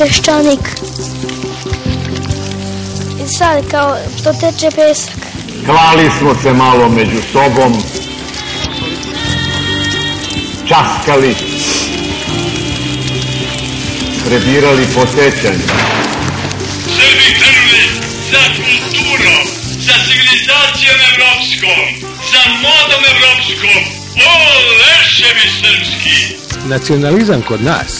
peščanik. I sad kao što teče pesak. Klali smo se malo među sobom, časkali, prebirali posećanje. Srbi krvni za kulturom, za civilizacijom evropskom, za modom evropskom, o leševi srpski! Nacionalizam kod nas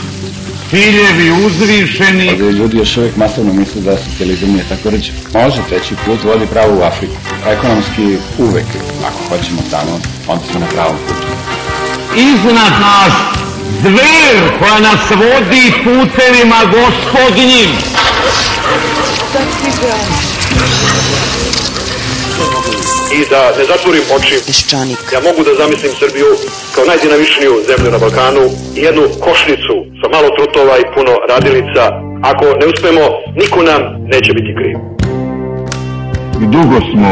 ciljevi uzvišeni, Ovdje ljudi još uvijek masovno misle da socijalizam nije tako reći. Može, treći put vodi pravo u Afriku. Ekonomski uvek, ako hoćemo tamo, onda smo na pravom putu. iznad nas zver koja nas vodi putevima gospodnjim. I da ne zatvorim oči. Peščanik. Ja mogu da zamislim Srbiju kao najdinamičniju zemlju na Balkanu i jednu košnicu sa malo trutova i puno radilica. Ako ne uspemo, niko nam neće biti kriv. I dugo smo,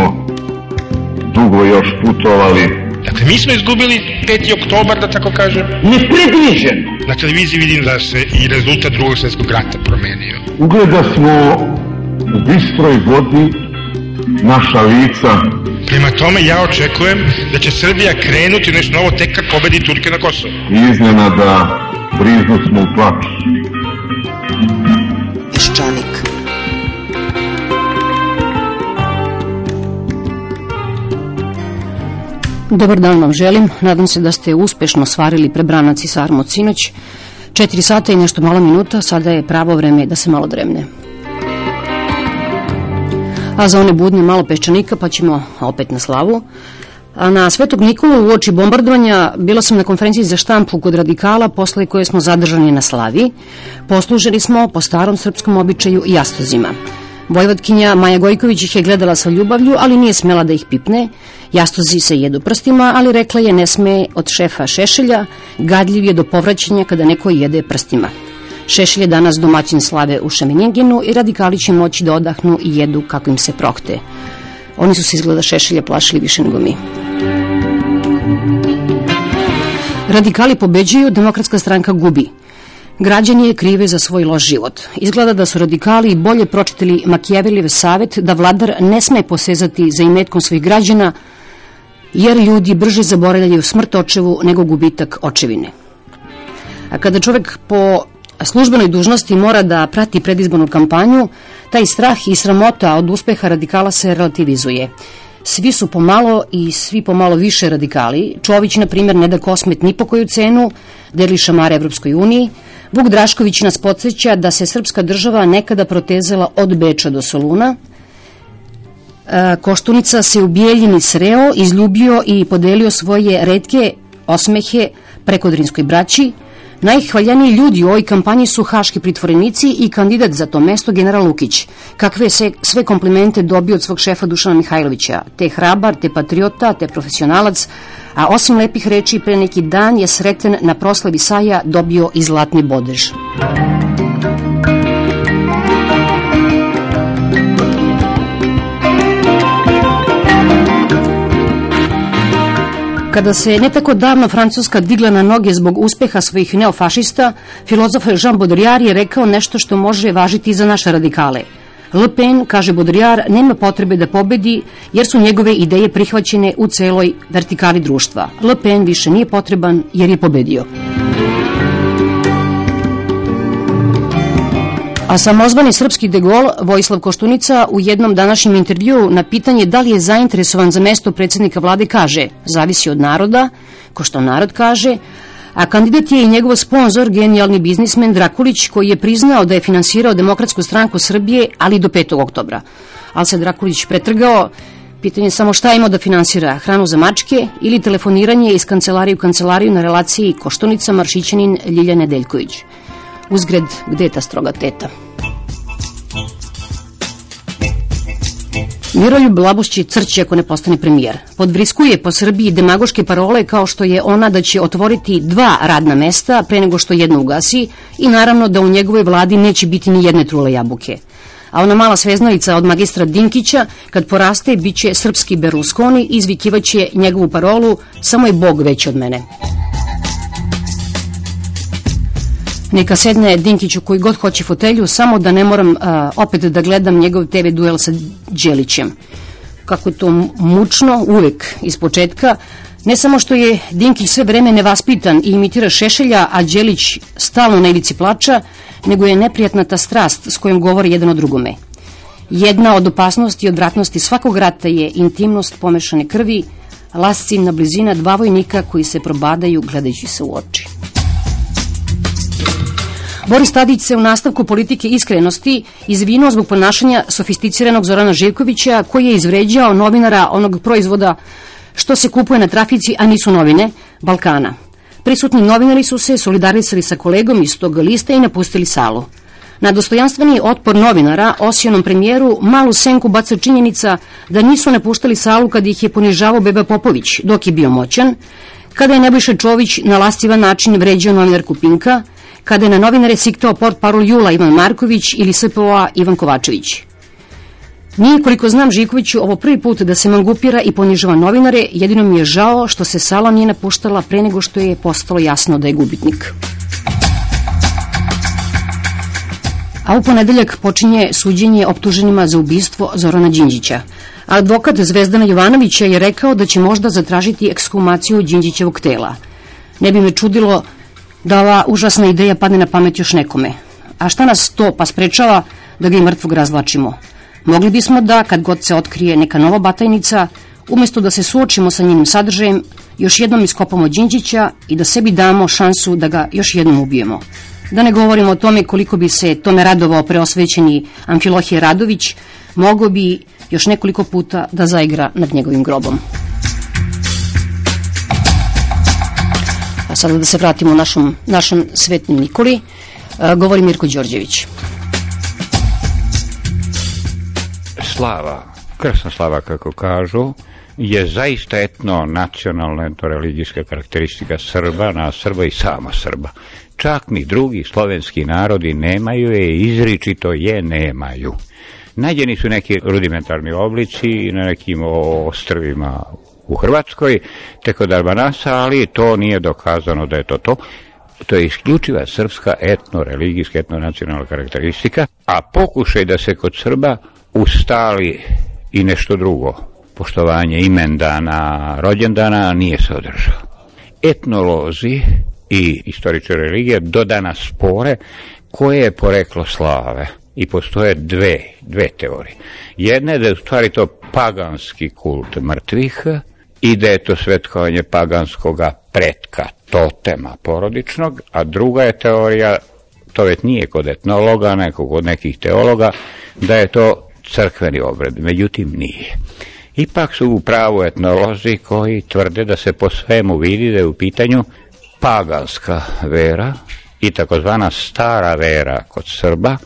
dugo još putovali. Dakle, mi smo izgubili 5. oktobar, da tako kažem. Nepredviđen. Na televiziji vidim da se i rezultat drugog svjetskog rata promenio. Ugleda smo u bistroj vodi naša lica. Prema tome, ja očekujem da će Srbija krenuti nešto novo tek kad pobedi Turke na Kosovu. I iznenada briznu smo u plač. Peščanik. Dobar dan vam želim. Nadam se da ste uspešno svarili prebranac i sarmu od sinoć. Četiri sata i nešto malo minuta, sada je pravo vreme da se malo dremne. A za one budne malo peščanika pa ćemo opet na slavu. A na Svetog Nikolu u oči bombardovanja bila sam na konferenciji za štampu kod radikala posle koje smo zadržani na slavi. Poslužili smo po starom srpskom običaju jastozima. Vojvodkinja Maja Gojković ih je gledala sa ljubavlju, ali nije smela da ih pipne. Jastozi se jedu prstima, ali rekla je ne sme od šefa Šešelja, gadljiv je do povraćanja kada neko jede prstima. Šešelj je danas domaćin slave u Šamenjenginu i radikali će moći da odahnu i jedu kako im se prohte. Oni su se izgleda Šešelja plašili više nego mi. Radikali pobeđuju, demokratska stranka gubi. Građani je krive za svoj loš život. Izgleda da su radikali bolje pročitali Makijevelijev savet da vladar ne sme posezati za imetkom svojih građana, jer ljudi brže zaboravljaju smrt očevu nego gubitak očevine. A kada čovek po službenoj dužnosti mora da prati predizbornu kampanju, taj strah i sramota od uspeha radikala se relativizuje. Svi su pomalo i svi pomalo više radikali. Čović, na primjer, ne da kosmet ni po koju cenu, deli šamare Evropskoj uniji. Vuk Drašković nas podsjeća da se srpska država nekada protezala od Beča do Soluna. E, Koštunica se u Bijeljini sreo, izljubio i podelio svoje redke osmehe prekodrinskoj braći. Najhvaljaniji ljudi u ovoj kampanji su haški pritvorenici i kandidat za to mesto general Lukić. Kakve je sve, sve komplimente dobio od svog šefa Dušana Mihajlovića. Te hrabar, te patriota, te profesionalac, a osim lepih reči pre neki dan je sreten na proslavi Saja dobio i zlatni bodež. Kada se ne tako davno Francuska digla na noge zbog uspeha svojih neofašista, filozof Jean Baudrillard je rekao nešto što može važiti za naše radikale. Le Pen, kaže Baudrillard, nema potrebe da pobedi jer su njegove ideje prihvaćene u celoj vertikali društva. Le Pen više nije potreban jer je pobedio. A samozvani srpski de Gaulle, Vojislav Koštunica, u jednom današnjem intervjuu na pitanje da li je zainteresovan za mesto predsednika vlade kaže zavisi od naroda, ko što narod kaže, a kandidat je i njegov sponsor, genijalni biznismen Drakulić, koji je priznao da je finansirao Demokratsku stranku Srbije, ali do 5. oktobra. Ali se Drakulić pretrgao, pitanje je samo šta ima da finansira, hranu za mačke ili telefoniranje iz kancelarije u kancelariju na relaciji Koštunica, Maršićanin, Ljilja Nedeljković. Uzgred, gde je ta stroga teta? Miroljub Labušći crće ako ne postane premijer. Podvriskuje po Srbiji demagoške parole kao što je ona da će otvoriti dva radna mesta pre nego što jedno ugasi i naravno da u njegovoj vladi neće biti ni jedne trule jabuke. A ona mala sveznalica od magistra Dinkića, kad poraste, bit će srpski Berlusconi i izvikivaće njegovu parolu samo je Bog veći od mene. Neka sedne Dinkiću koji god hoće fotelju, samo da ne moram a, opet da gledam njegov TV duel sa Đelićem. Kako je to mučno, uvek iz početka, ne samo što je Dinkić sve vreme nevaspitan i imitira Šešelja, a Đelić stalno na ivici plača, nego je neprijatna ta strast s kojom govori jedan o drugome. Jedna od opasnosti i odvratnosti svakog rata je intimnost pomešane krvi, lascivna blizina dva vojnika koji se probadaju gledajući se u oči. Boris Tadić se u nastavku politike iskrenosti izvinuo zbog ponašanja sofisticiranog Zorana Živkovića koji je izvređao novinara onog proizvoda što se kupuje na trafici, a nisu novine, Balkana. Prisutni novinari su se solidarisali sa kolegom iz tog lista i napustili salu. Na dostojanstveni otpor novinara, osijenom premijeru, malu senku baca činjenica da nisu napuštali salu kad ih je ponižavao Beba Popović, dok je bio moćan, kada je Nebojša Čović na lastivan način vređao novinarku Pinka, kada je na novinare siktao port parol Jula Ivan Marković ili SPO-a Ivan Kovačević. Nije, koliko znam Žikoviću, ovo prvi put da se mangupira i ponižava novinare, jedino mi je žao što se sala nije napuštala pre nego što je postalo jasno da je gubitnik. A u ponedeljak počinje suđenje optuženima za ubistvo Zorana Đinđića. Advokat Zvezdana Jovanovića je rekao da će možda zatražiti ekshumaciju Đinđićevog tela. Ne bi me čudilo da ova užasna ideja padne na pamet još nekome. A šta nas to pa sprečava da ga i mrtvog razvlačimo? Mogli bismo da, kad god se otkrije neka nova batajnica, umesto da se suočimo sa njenim sadržajem, još jednom iskopamo Đinđića i da sebi damo šansu da ga još jednom ubijemo. Da ne govorimo o tome koliko bi se tome radovao preosvećeni Amfilohije Radović, mogo bi još nekoliko puta da zaigra nad njegovim grobom. Sada da se vratimo našom, našom svetnim Nikoli, govori Mirko Đorđević. slava, krsna slava kako kažu, je zaista etno nacionalna etno-religijska karakteristika Srba, na Srba i sama Srba. Čak ni drugi slovenski narodi nemaju je, izričito je nemaju. Nađeni su neki rudimentarni oblici na nekim ostrvima u Hrvatskoj, te kod Arbanasa, ali to nije dokazano da je to to. To je isključiva srpska etno-religijska, etno-nacionalna karakteristika, a pokušaj da se kod Srba ustali i nešto drugo, poštovanje imendana, rođendana, nije se održao. Etnolozi i istoričari religije do danas spore koje je poreklo slave i postoje dve, dve teorije. Jedna je da je u stvari to paganski kult mrtvih i da je to svetkovanje paganskoga pretka, totema porodičnog, a druga je teorija, to već nije kod etnologa, nego kod nekih teologa, da je to crkveni obred, međutim nije. Ipak su u pravu etnolozi koji tvrde da se po svemu vidi da je u pitanju paganska vera i takozvana stara vera kod Srba,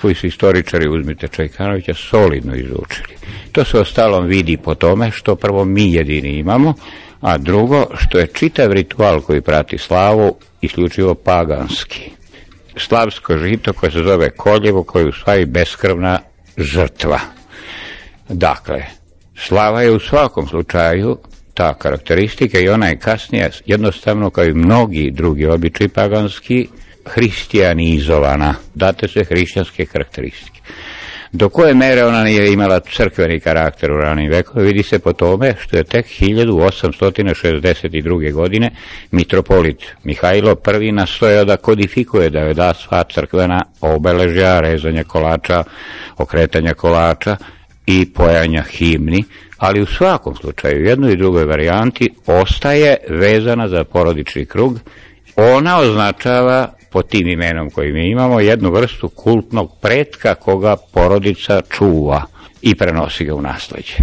koji su istoričari, uzmite Čajkanovića, solidno izučili. To se ostalom vidi po tome što prvo mi jedini imamo, a drugo što je čitav ritual koji prati slavu isključivo paganski. Slavsko žito koje se zove koljevo, koje je u stvari beskrvna žrtva. Dakle, slava je u svakom slučaju ta karakteristika i ona je kasnije jednostavno kao i mnogi drugi običaj paganski hristijanizovana, date se hrišćanske karakteristike. Do koje mere ona nije imala crkveni karakter u ranim vekovima vidi se po tome što je tek 1862. godine mitropolit Mihajlo I nastojao da kodifikuje da je da sva crkvena obeležja, rezanja kolača, okretanja kolača i pojanja himni, ali u svakom slučaju, u jednoj i drugoj varijanti, ostaje vezana za porodični krug. Ona označava po tim imenom koji mi imamo jednu vrstu kultnog pretka koga porodica čuva i prenosi ga u nasleđe.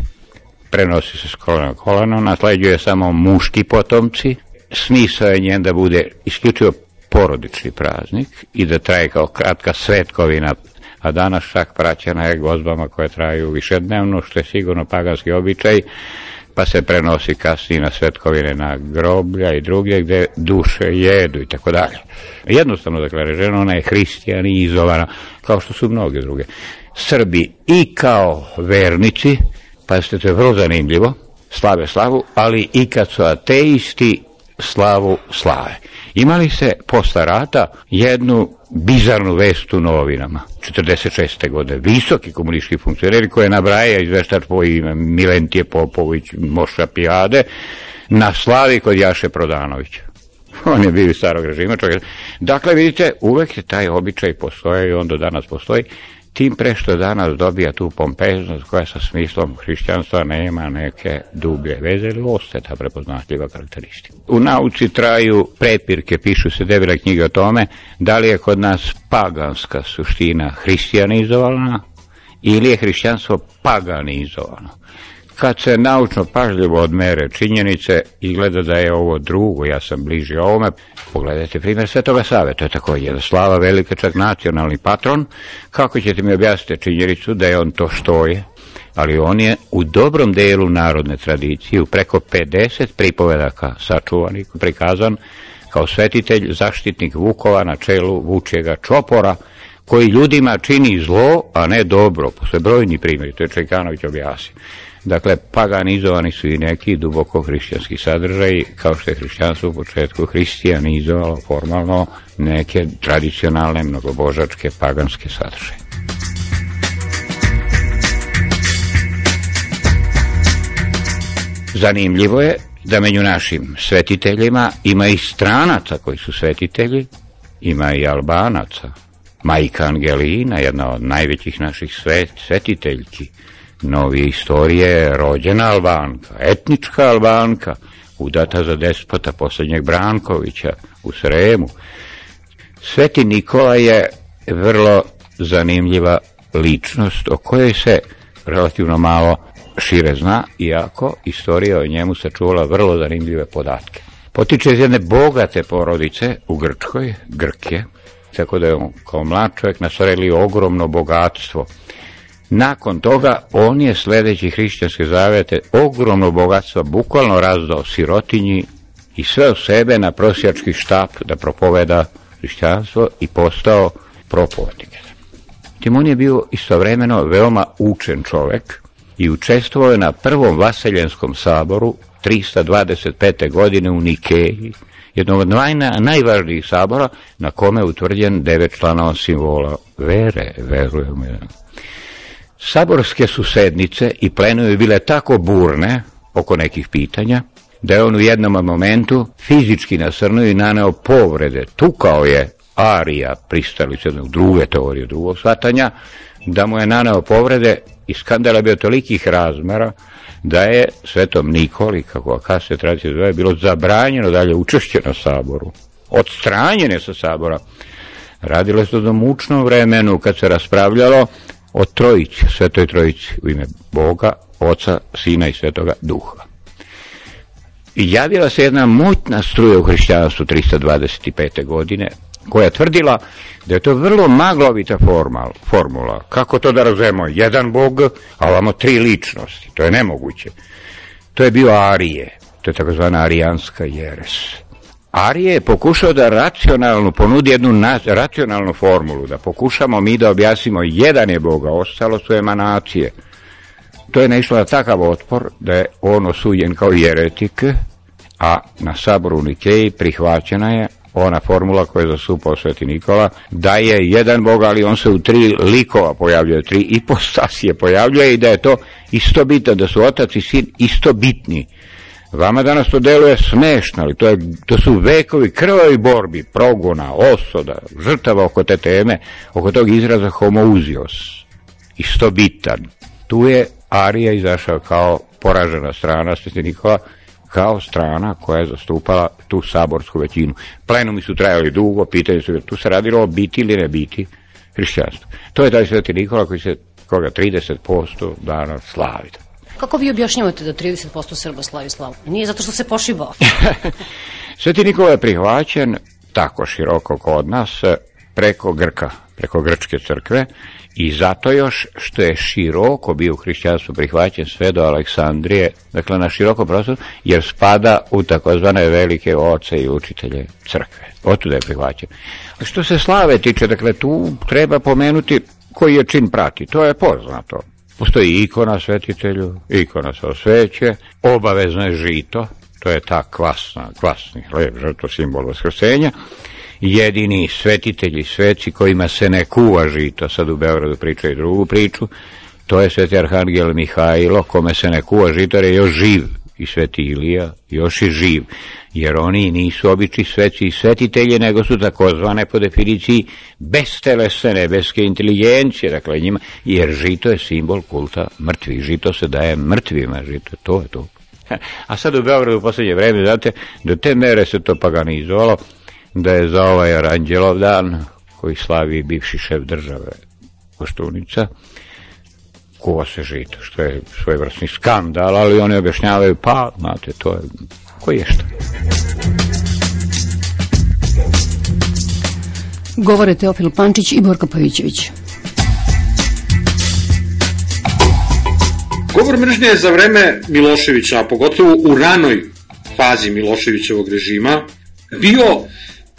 Prenosi se s kolena koleno, nasleđuje samo muški potomci, smisao je njen da bude isključivo porodični praznik i da traje kao kratka svetkovina a danas čak praćena je gozbama koje traju višednevno, što je sigurno paganski običaj, pa se prenosi kasnije na svetkovine na groblja i druge gde duše jedu i tako dalje. Jednostavno, dakle, reženo, ona je hristijanizovana, kao što su mnoge druge. Srbi i kao vernici, pa ste to je vrlo zanimljivo, slave slavu, ali i kad su ateisti, slavu slave. Imali se posle rata jednu bizarnu vest u novinama. 46. godine. Visoki komunistički funkcioneri koje nabraja izveštač po ime Milentije Popović, Moša Pijade, na slavi kod Jaše Prodanovića. On je bio iz starog režima čovjek. Dakle, vidite, uvek je taj običaj postoje i on do danas postoji tim pre što danas dobija tu pompeznost koja sa smislom hrišćanstva nema neke dublje veze ili ostaje ta prepoznatljiva karakteristika. U nauci traju prepirke, pišu se debile knjige o tome da li je kod nas paganska suština hristijanizovana ili je hrišćanstvo paganizovano kad se naučno pažljivo odmere činjenice i gleda da je ovo drugo, ja sam bliži ovome, pogledajte primjer Svetoga Save, to je tako jedan slava velika, čak nacionalni patron, kako ćete mi objasniti činjenicu da je on to što je, ali on je u dobrom delu narodne tradicije, u preko 50 pripovedaka sačuvanih, prikazan kao svetitelj, zaštitnik Vukova na čelu Vučjega Čopora, koji ljudima čini zlo, a ne dobro. Posle brojni primjeri, to je Čekanović objasnio. Dakle, paganizovani su i neki duboko hrišćanski sadržaji, kao što je hrišćanstvo u početku hristijanizovalo formalno neke tradicionalne mnogobožačke paganske sadržaje. Zanimljivo je da među našim svetiteljima ima i stranaca koji su svetitelji, ima i albanaca. Majka Angelina, jedna od najvećih naših svet, svetiteljki, novije istorije, rođena Albanka, etnička Albanka, udata za despota posljednjeg Brankovića u Sremu. Sveti Nikola je vrlo zanimljiva ličnost o kojoj se relativno malo šire zna, iako istorija o njemu se čula vrlo zanimljive podatke. Potiče iz jedne bogate porodice u Grčkoj, Grke, tako da je on kao mlad čovjek nasvarelio ogromno bogatstvo Nakon toga on je sledeći hrišćanske zavete ogromno bogatstvo bukvalno razdao sirotinji i sve u sebe na prosjački štap da propoveda hrišćanstvo i postao propovednik. Timon je bio istovremeno veoma učen čovek i učestvovao je na prvom vaseljenskom saboru 325. godine u Nikeji, jednog od naj, najvažnijih sabora na kome je utvrđen devet članova simbola vere, verujemo Saborske su sednice i plenove bile tako burne oko nekih pitanja, da je on u jednom momentu fizički nasrnuo i naneo povrede. Tukao je Arija, pristalice druge teorije, drugog shvatanja, da mu je naneo povrede i skandala bio tolikih razmera da je svetom Nikoli, kako kasne tradicije zove, bilo zabranjeno dalje učešće na saboru. Odstranjene sa sabora. Radilo se do mučnom vremenu kad se raspravljalo o trojici, svetoj trojici u ime Boga, Oca, Sina i Svetoga Duha. I javila se jedna moćna struja u hrišćanstvu 325. godine, koja tvrdila da je to vrlo maglovita formal, formula. Kako to da razumemo? Jedan Bog, a ovamo tri ličnosti. To je nemoguće. To je bio Arije. To je takozvana arijanska jeres. Arije je pokušao da racionalno ponudi jednu na, racionalnu formulu, da pokušamo mi da objasnimo jedan je Boga, ostalo su emanacije. To je naišlo na takav otpor da je on osuđen kao jeretik, a na saboru Nikeji prihvaćena je ona formula koju je zasupao Sveti Nikola, da je jedan Bog, ali on se u tri likova pojavljuje, tri ipostasije pojavljuje i da je to isto bitno, da su otac i sin isto bitni Vama danas to deluje smešno, ali to, je, to su vekovi krvavi borbi, progona, osoda, žrtava oko te teme, oko tog izraza homouzios, istobitan. Tu je Arija izašao kao poražena strana Sveti Nikola, kao strana koja je zastupala tu saborsku većinu. Plenumi su trajali dugo, pitanje su, tu se radilo o biti ili ne biti hrišćanstvo. To je taj Sveti Nikola koji se koga 30% dana slavi. Kako vi objašnjavate da 30% Srba slavi slavu? Nije zato što se pošibao. Sveti Nikola je prihvaćen tako široko kod nas preko Grka, preko Grčke crkve i zato još što je široko bio u hrišćanstvu prihvaćen sve do Aleksandrije, dakle na širokom prostoru, jer spada u takozvane velike oce i učitelje crkve. Otuda je prihvaćen. A što se slave tiče, dakle tu treba pomenuti koji je čin prati, to je poznato. Postoji ikona svetitelju, ikona sa osveće, obavezno je žito, to je ta kvasna, kvasni hleb, žrtvo simbol vaskrsenja, jedini svetitelji sveci kojima se ne kuva žito, sad u Beogradu pričaju drugu priču, to je sveti arhangel Mihajlo, kome se ne kuva žito, jer je još živ, i sveti Ilija još je živ, jer oni nisu obični sveci i svetitelji, nego su takozvane po definiciji bestelesne nebeske inteligencije, dakle njima, jer žito je simbol kulta mrtvih, žito se daje mrtvima, žito, to je to. A sad u Beogradu u poslednje vreme, znate, do te mere se to paganizovalo, da je za ovaj Aranđelov dan, koji slavi bivši šef države Koštunica, kuva se žito, što je svojevrsni skandal, ali oni objašnjavaju, pa, znate, to je, koji je šta. Govore Teofil Pančić i Borka Pavićević. Govor mržnje je za vreme Miloševića, a pogotovo u ranoj fazi Miloševićevog režima, bio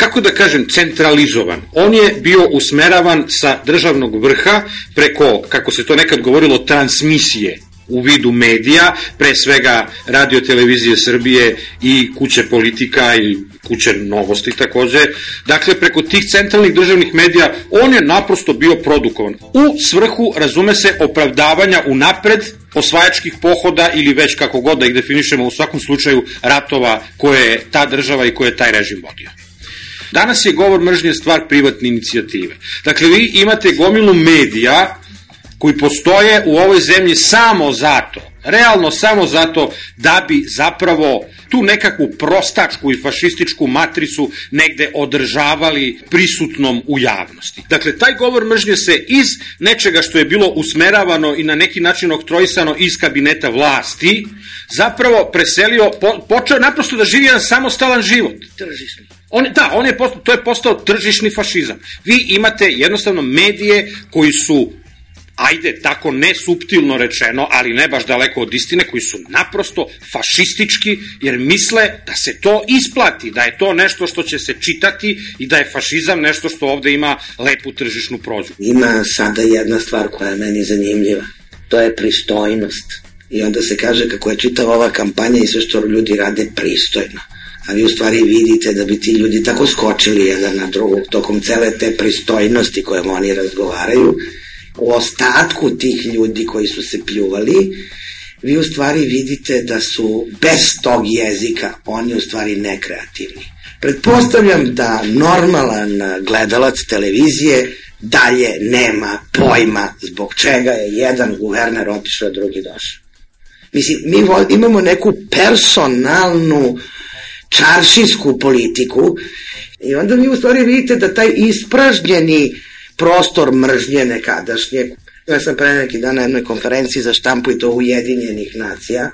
kako da kažem, centralizovan. On je bio usmeravan sa državnog vrha preko, kako se to nekad govorilo, transmisije u vidu medija, pre svega radio televizije Srbije i kuće politika i kuće novosti takođe. Dakle, preko tih centralnih državnih medija on je naprosto bio produkovan. U svrhu, razume se, opravdavanja u napred osvajačkih pohoda ili već kako god da ih definišemo u svakom slučaju ratova koje je ta država i koje je taj režim vodio. Danas je govor mržnje stvar privatne inicijative. Dakle, vi imate gomilu medija koji postoje u ovoj zemlji samo zato, realno samo zato da bi zapravo tu nekakvu prostačku i fašističku matricu negde održavali prisutnom u javnosti. Dakle, taj govor mržnje se iz nečega što je bilo usmeravano i na neki način oktrojisano iz kabineta vlasti, zapravo preselio, po, počeo naprosto da živi jedan samostalan život. Tržišni. On, da, on je postao, to je postao tržišni fašizam. Vi imate jednostavno medije koji su ajde, tako ne subtilno rečeno, ali ne baš daleko od istine, koji su naprosto fašistički, jer misle da se to isplati, da je to nešto što će se čitati i da je fašizam nešto što ovde ima lepu tržišnu prođu. Ima sada jedna stvar koja je meni zanimljiva. To je pristojnost. I onda se kaže kako je čitava ova kampanja i sve što ljudi rade pristojno a vi u stvari vidite da bi ti ljudi tako skočili jedan na drugog tokom cele te pristojnosti kojom oni razgovaraju, u ostatku tih ljudi koji su se pljuvali, vi u stvari vidite da su bez tog jezika oni u stvari nekreativni. Pretpostavljam da normalan gledalac televizije dalje nema pojma zbog čega je jedan guverner otišao, a drugi došao. Mislim, mi imamo neku personalnu čaršijsku politiku i onda vi u stvari vidite da taj ispražnjeni prostor mržnje nekadašnje. Ja sam pre neki dan na jednoj konferenciji za štampu i to Ujedinjenih nacija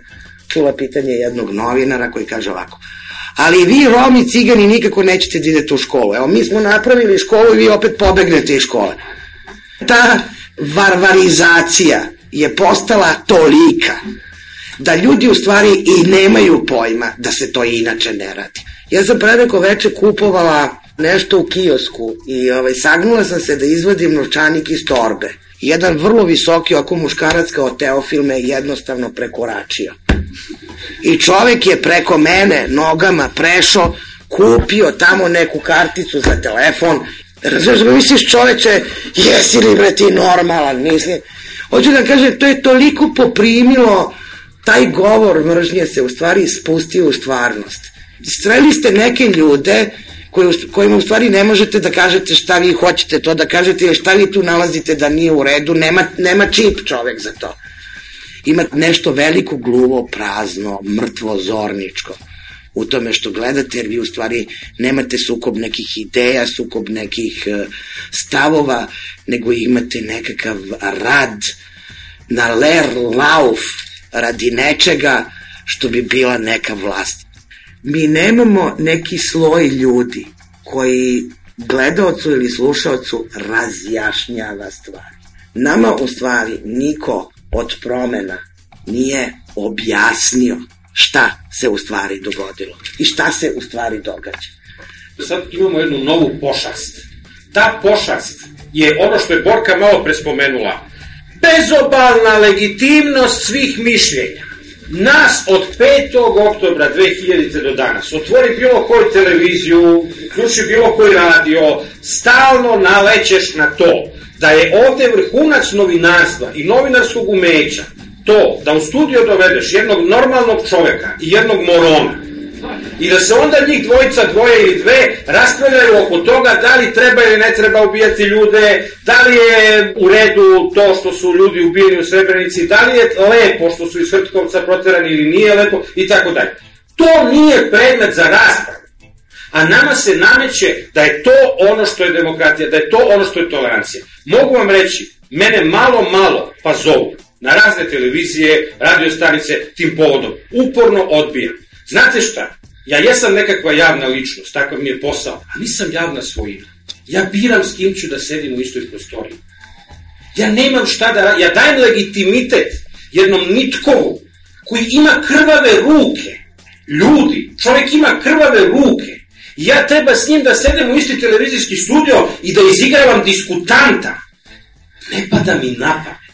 čula pitanje jednog novinara koji kaže ovako ali vi Romi, cigani nikako nećete da idete u školu. Evo, mi smo napravili školu i vi opet pobegnete iz škole. Ta varvarizacija je postala tolika da ljudi u stvari i nemaju pojma da se to inače ne radi. Ja sam pre neko veče kupovala nešto u kiosku i ovaj, sagnula sam se da izvadim novčanik iz torbe. Jedan vrlo visoki oko muškarac kao Teofil me jednostavno prekoračio. I čovek je preko mene nogama prešao, kupio tamo neku karticu za telefon. Razumiješ, misliš čoveče, jesi li bre ti normalan, mislim. Hoću da kažem, to je toliko poprimilo, taj govor mržnje se u stvari spustio u stvarnost. Streli ste neke ljude koji, kojima u stvari ne možete da kažete šta vi hoćete to da kažete, jer šta vi tu nalazite da nije u redu, nema, nema čip čovek za to. Ima nešto veliko, gluvo, prazno, mrtvo, zorničko u tome što gledate, jer vi u stvari nemate sukob nekih ideja, sukob nekih e, stavova, nego imate nekakav rad na ler lauf radi nečega što bi bila neka vlast mi nemamo neki sloj ljudi koji gledaocu ili slušaocu razjašnjava stvari. Nama u stvari niko od promena nije objasnio šta se u stvari dogodilo i šta se u stvari događa. Sad imamo jednu novu pošast. Ta pošast je ono što je Borka malo prespomenula. Bezobalna legitimnost svih mišljenja. Nas od 5. oktobra 2000. do danas otvori bilo koju televiziju, ključi bilo koji radio, stalno nalećeš na to da je ovde vrhunac novinarstva i novinarskog umeća to da u studio dovedeš jednog normalnog čoveka i jednog morona i da se onda njih dvojica, dvoje ili dve raspravljaju oko toga da li treba ili ne treba ubijati ljude, da li je u redu to što su ljudi ubijeni u Srebrenici, da li je lepo što su iz Hrtkovca proterani ili nije lepo i tako dalje. To nije predmet za raspravu. A nama se nameće da je to ono što je demokratija, da je to ono što je tolerancija. Mogu vam reći, mene malo, malo pa zovu na razne televizije, radio stanice tim povodom. Uporno odbijam. Znate šta? Ja jesam nekakva javna ličnost, takav mi je posao, a nisam javna svojina. Ja biram s kim ću da sedim u istoj prostoriji. Ja nemam šta da Ja dajem legitimitet jednom nitkovu koji ima krvave ruke. Ljudi, čovjek ima krvave ruke. I ja treba s njim da sedem u isti televizijski studio i da izigravam diskutanta. Ne pada mi na pamet.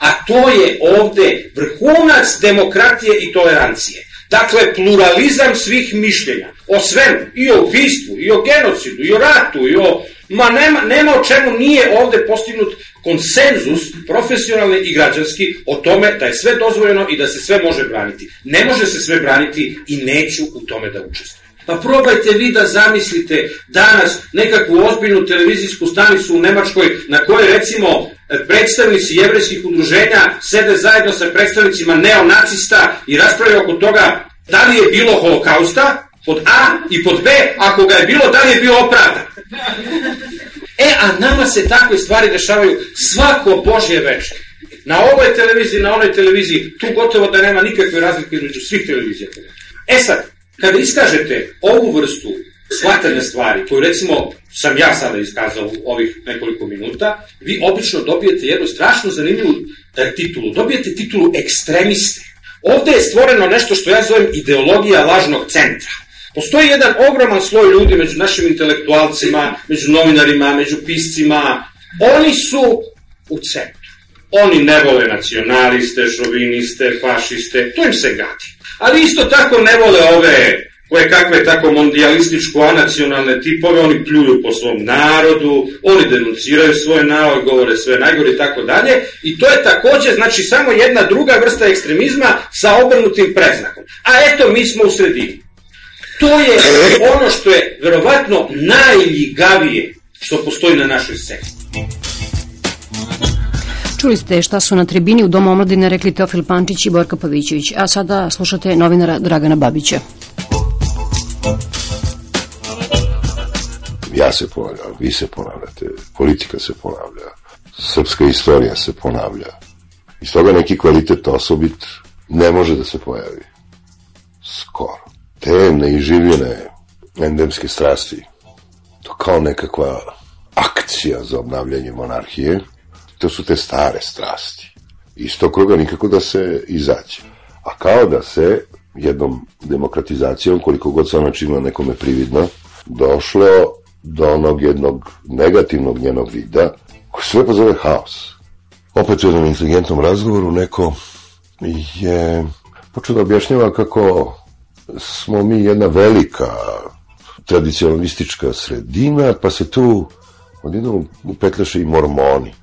A to je ovde vrhunac demokratije i tolerancije. Dakle, pluralizam svih mišljenja. O svemu, i o ubistvu, i o genocidu, i o ratu, i o... Ma nema, nema o čemu nije ovde postignut konsenzus profesionalni i građanski o tome da je sve dozvoljeno i da se sve može braniti. Ne može se sve braniti i neću u tome da učestvujem. Pa probajte vi da zamislite danas nekakvu ozbiljnu televizijsku stanicu u Nemačkoj na kojoj recimo predstavnici jevrejskih udruženja sede zajedno sa predstavnicima neonacista i raspravljaju oko toga da li je bilo holokausta, pod A i pod B, ako ga je bilo, da li je bio opravdan. E, a nama se takve stvari dešavaju svako Božje večer. Na ovoj televiziji, na onoj televiziji, tu gotovo da nema nikakve razlike između svih televizija. E sad, kada iskažete ovu vrstu shvatanja stvari, koju recimo sam ja sada iskazao u ovih nekoliko minuta, vi obično dobijete jednu strašno zanimljivu e, titulu. Dobijete titulu ekstremiste. Ovde je stvoreno nešto što ja zovem ideologija lažnog centra. Postoji jedan ogroman sloj ljudi među našim intelektualcima, među novinarima, među piscima. Oni su u centru. Oni ne vole nacionaliste, šoviniste, fašiste, to im se gadi. Ali isto tako ne vole ove koje kakve tako mondialističko-anacionalne tipove, oni pljuju po svom narodu, oni denunciraju svoj narod, govore sve najgore i tako dalje, i to je takođe, znači, samo jedna druga vrsta ekstremizma sa obrnutim preznakom. A eto, mi smo u sredini. To je ono što je verovatno najljigavije što postoji na našoj sceni. Čuli ste šta su na tribini u Domu omladine rekli Teofil Pančić i Borka Pavićević, a sada slušate novinara Dragana Babića. Ja se ponavljam, vi se ponavljate, politika se ponavlja, srpska istorija se ponavlja. I toga neki kvalitet osobit ne može da se pojavi. Skoro. Te neiživljene endemske strasti, to kao nekakva akcija za obnavljanje monarhije, to su te stare strasti. Iz tog kruga nikako da se izađe. A kao da se jednom demokratizacijom, koliko god se ona činila nekome prividno, došlo do onog jednog negativnog njenog vida, koji se lepo zove haos. Opet u jednom inteligentnom razgovoru neko je počeo da objašnjava kako smo mi jedna velika tradicionalistička sredina, pa se tu odjednom upetleše i mormoni.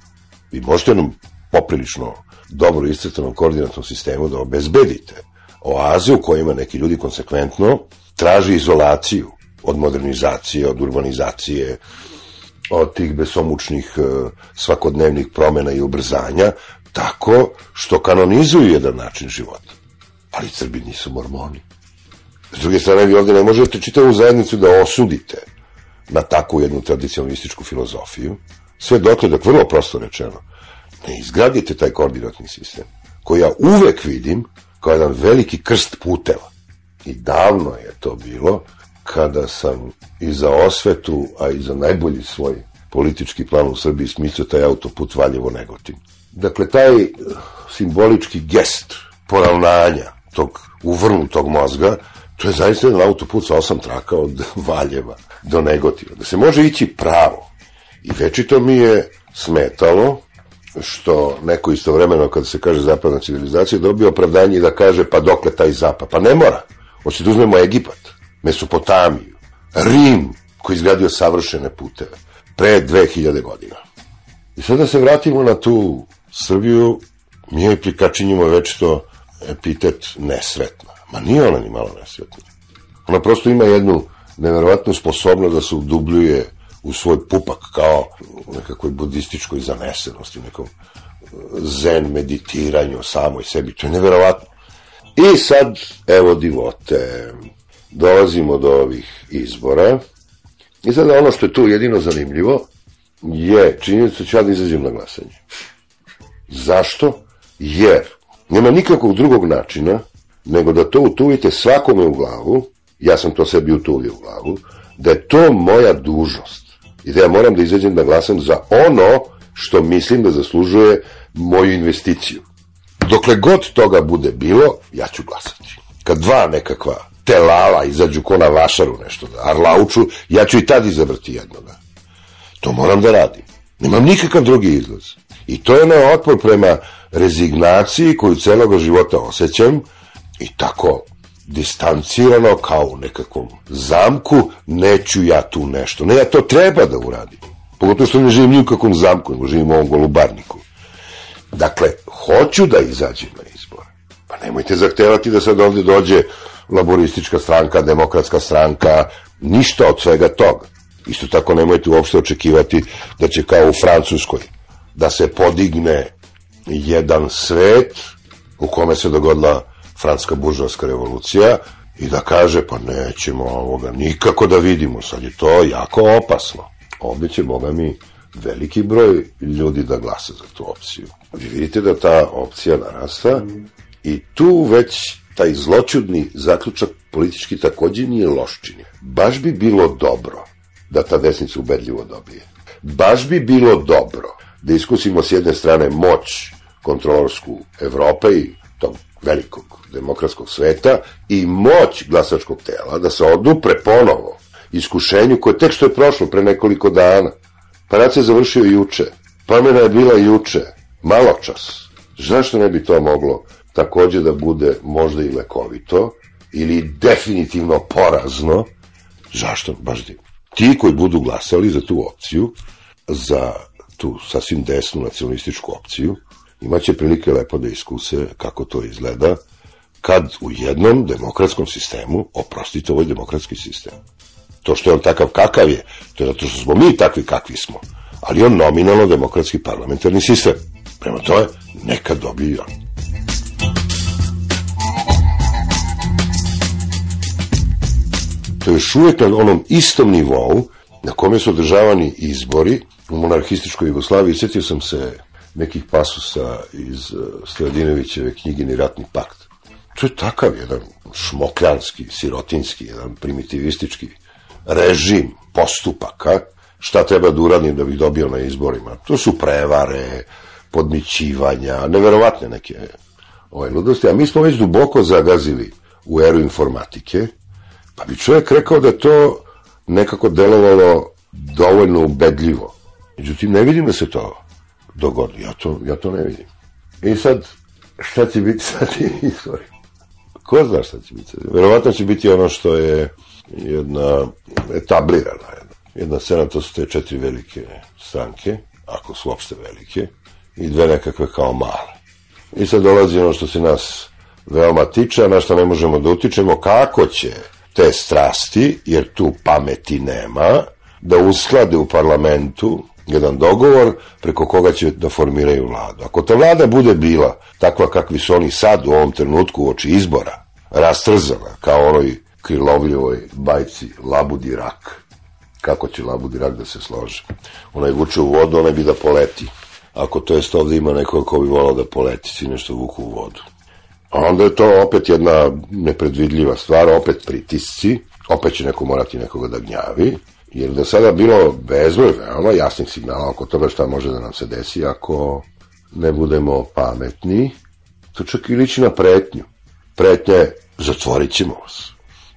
Vi možete jednom poprilično dobro iscrtanom koordinatnom sistemu da obezbedite oaze u kojima neki ljudi konsekventno traži izolaciju od modernizacije, od urbanizacije, od tih besomučnih e, svakodnevnih promena i ubrzanja, tako što kanonizuju jedan način života. Ali Srbi nisu mormoni. S druge strane, vi ovde ne možete čitavu zajednicu da osudite na takvu jednu tradicionalističku filozofiju, sve dotle dok vrlo prosto rečeno, ne izgradite taj koordinatni sistem, koji ja uvek vidim kao jedan veliki krst puteva. I davno je to bilo, kada sam i za osvetu, a i za najbolji svoj politički plan u Srbiji smislio taj autoput Valjevo-Negotin. Dakle, taj eh, simbolički gest poravnanja tog uvrnutog mozga, to je zaista jedan autoput sa osam traka od Valjeva do Negotina. Da se može ići pravo. I večito mi je smetalo što neko istovremeno kad se kaže zapadna civilizacija dobio opravdanje da kaže pa dokle taj zapad. Pa ne mora. Hoće da uzmemo Egipat, Mesopotamiju, Rim koji izgradio savršene puteve pre 2000 godina. I sad da se vratimo na tu Srbiju, mi je prikačinjimo već to epitet nesretna. Ma nije ona ni malo nesretna. Ona prosto ima jednu neverovatnu sposobnost da se udubljuje u svoj pupak kao u nekakvoj budističkoj zanesenosti, nekom zen meditiranju samoj sebi. To je neverovatno. I sad, evo divote, dolazimo do ovih izbora. I sad ono što je tu jedino zanimljivo je činjenica da ću ja da izađem na glasanje. Zašto? Jer nema nikakvog drugog načina nego da to utuvite svakome u glavu, ja sam to sebi utuvio u glavu, da je to moja dužnost i da ja moram da izađem da glasam za ono što mislim da zaslužuje moju investiciju. Dokle god toga bude bilo, ja ću glasati. Kad dva nekakva telala izađu ko na vašaru nešto da arlauču, ja ću i tad izabrati jednoga. To moram da radim. Nemam nikakav drugi izlaz. I to je na otpor prema rezignaciji koju celog života osjećam i tako distancirano kao u nekakvom zamku, neću ja tu nešto. Ne, ja to treba da uradim. Pogotovo što ne živim ni u kakvom zamku, nego živim u ovom golubarniku. Dakle, hoću da izađem na izbor. Pa nemojte zahtevati da sad ovde dođe laboristička stranka, demokratska stranka, ništa od svega toga. Isto tako nemojte uopšte očekivati da će kao u Francuskoj da se podigne jedan svet u kome se dogodila franska buržovska revolucija i da kaže pa nećemo ovoga nikako da vidimo, sad je to jako opasno. Ovde će, boga mi, veliki broj ljudi da glasa za tu opciju. Vi vidite da ta opcija narasta i tu već taj zločudni zaključak politički takođe nije loščini. Baš bi bilo dobro da ta desnica ubedljivo dobije. Baš bi bilo dobro da iskusimo s jedne strane moć kontrolorsku Evrope i tog velikog demokratskog sveta i moć glasačkog tela da se odupre ponovo iskušenju koje tek što je prošlo pre nekoliko dana. Parad se završio juče. Promjena je bila juče. Malo čas. Zašto ne bi to moglo takođe da bude možda i lekovito ili definitivno porazno? Zašto? Baš di. Ti koji budu glasali za tu opciju, za tu sasvim desnu nacionalističku opciju, imaće prilike lepo da iskuse kako to izgleda kad u jednom demokratskom sistemu, oprostite, ovo je demokratski sistem. To što je on takav kakav je, to je zato što smo mi takvi kakvi smo, ali on nominalno demokratski parlamentarni sistem. Prema to je, neka dobije on. Je još uvijek na onom istom nivou na kome su održavani izbori u monarhističkoj Jugoslaviji. Sjetio sam se nekih pasusa iz uh, Stojadinovićeve knjigini Ratni pakt. To je takav jedan šmokljanski, sirotinski, jedan primitivistički režim postupaka šta treba da uradim da bih dobio na izborima. To su prevare, podmićivanja, neverovatne neke ovaj, ludosti, a mi smo već duboko zagazili u eru informatike, pa bi čovjek rekao da to nekako delovalo dovoljno ubedljivo. Međutim, ne vidim da se to dogodi. Ja to, ja to ne vidim. I sad, šta će biti sa tim izborima? Ko zna šta će biti? Verovatno će biti ono što je jedna etablirana jedna, jedna scena, to su te četiri velike stranke, ako su uopšte velike, i dve nekakve kao male. I sad dolazi ono što se nas veoma tiče, na što ne možemo da utičemo, kako će te strasti, jer tu pameti nema, da usklade u parlamentu jedan dogovor preko koga će da formiraju vladu. Ako ta vlada bude bila takva kakvi su oni sad u ovom trenutku u oči izbora, rastrzana kao onoj krilovljivoj bajci Labudi rak. Kako će Labudi rak da se složi? Onaj vuče u vodu, onaj bi da poleti. Ako to jest ovde ima neko ko bi volao da poleti, svi nešto vuku u vodu. A onda je to opet jedna nepredvidljiva stvar, opet pritisci, opet će neko morati nekoga da gnjavi, jer da sada bilo bezbroj veoma jasnih signala oko toga šta može da nam se desi ako ne budemo pametni, to čak i liči na pretnju. Pretnja je, zatvorit ćemo vas.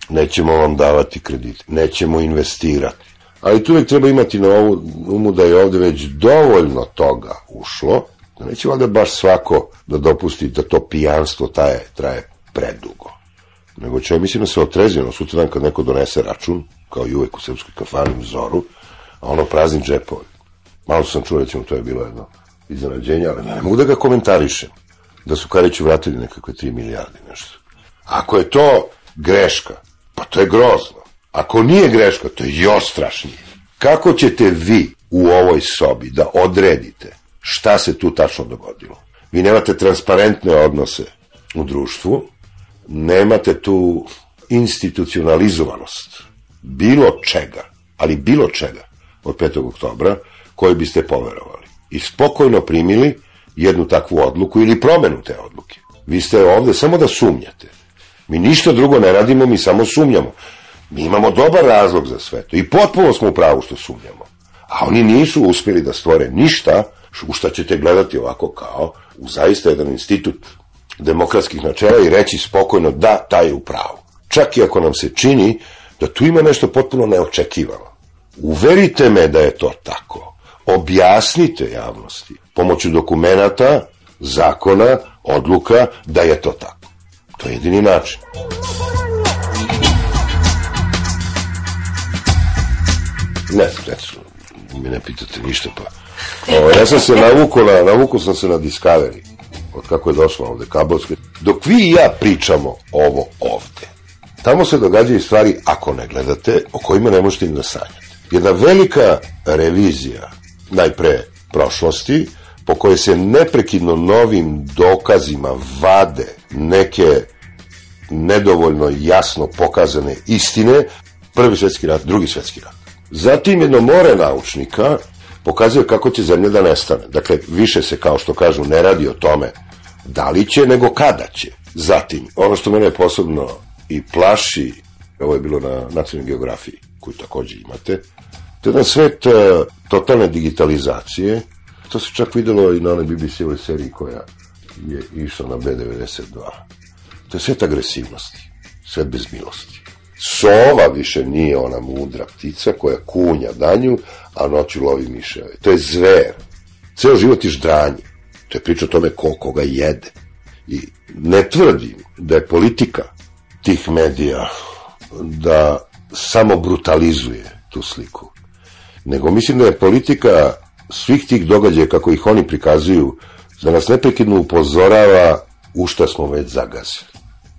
Nećemo vam davati kredit, nećemo investirati. Ali tu uvijek treba imati na ovu umu da je ovde već dovoljno toga ušlo, neće valjda baš svako da dopusti da to pijanstvo traje, traje predugo. Nego će, mislim da se otrezio sutra dan kad neko donese račun, kao i uvek u srpskoj kafani u Zoru, a ono prazni džepovi. Malo sam čuo, recimo, to je bilo jedno iznenađenje, ali ne mogu da ga komentarišem. Da su Kariću vratili nekakve 3 milijarde nešto. Ako je to greška, pa to je grozno. Ako nije greška, to je još strašnije. Kako ćete vi u ovoj sobi da odredite šta se tu tačno dogodilo? Vi nemate transparentne odnose u društvu, nemate tu institucionalizovanost bilo čega, ali bilo čega od 5. oktobra koji biste poverovali i spokojno primili jednu takvu odluku ili promenu te odluke. Vi ste ovde samo da sumnjate. Mi ništa drugo ne radimo, mi samo sumnjamo. Mi imamo dobar razlog za sve to i potpuno smo u pravu što sumnjamo. A oni nisu uspjeli da stvore ništa u šta ćete gledati ovako kao u zaista jedan institut demokratskih načela i reći spokojno da, taj je u pravu. Čak i ako nam se čini da tu ima nešto potpuno neočekivano. Uverite me da je to tako. Objasnite javnosti pomoću dokumenata, zakona, odluka da je to tako. To je jedini način. Ne, ne, mi ne pitate ništa, pa... O, ja sam se navukao na, navukao sam se na Discovery, od kako je došlo ovde kabelske. Dok vi i ja pričamo ovo ovde, tamo se događaju stvari, ako ne gledate, o kojima ne možete ni da sanjate. Jedna velika revizija, najpre prošlosti, po kojoj se neprekidno novim dokazima vade neke nedovoljno jasno pokazane istine, prvi svetski rat, drugi svetski rat. Zatim jedno more naučnika pokazuje kako će zemlja da nestane. Dakle, više se, kao što kažu, ne radi o tome da li će, nego kada će. Zatim, ono što mene posebno i plaši, ovo je bilo na nacionalnoj geografiji, koju takođe imate, to je jedan svet uh, totalne digitalizacije, to se čak videlo i na onoj BBC-ovoj seriji koja je išla na B92. To je svet agresivnosti, svet bez milosti. Sova više nije ona mudra ptica koja kunja danju, a noću lovi miševe. To je zver. Ceo život je ždranje. To je priča o tome ko koga jede. I ne tvrdim da je politika tih medija da samo brutalizuje tu sliku. Nego mislim da je politika svih tih događaja kako ih oni prikazuju da nas neprekidno upozorava u šta smo već zagazili.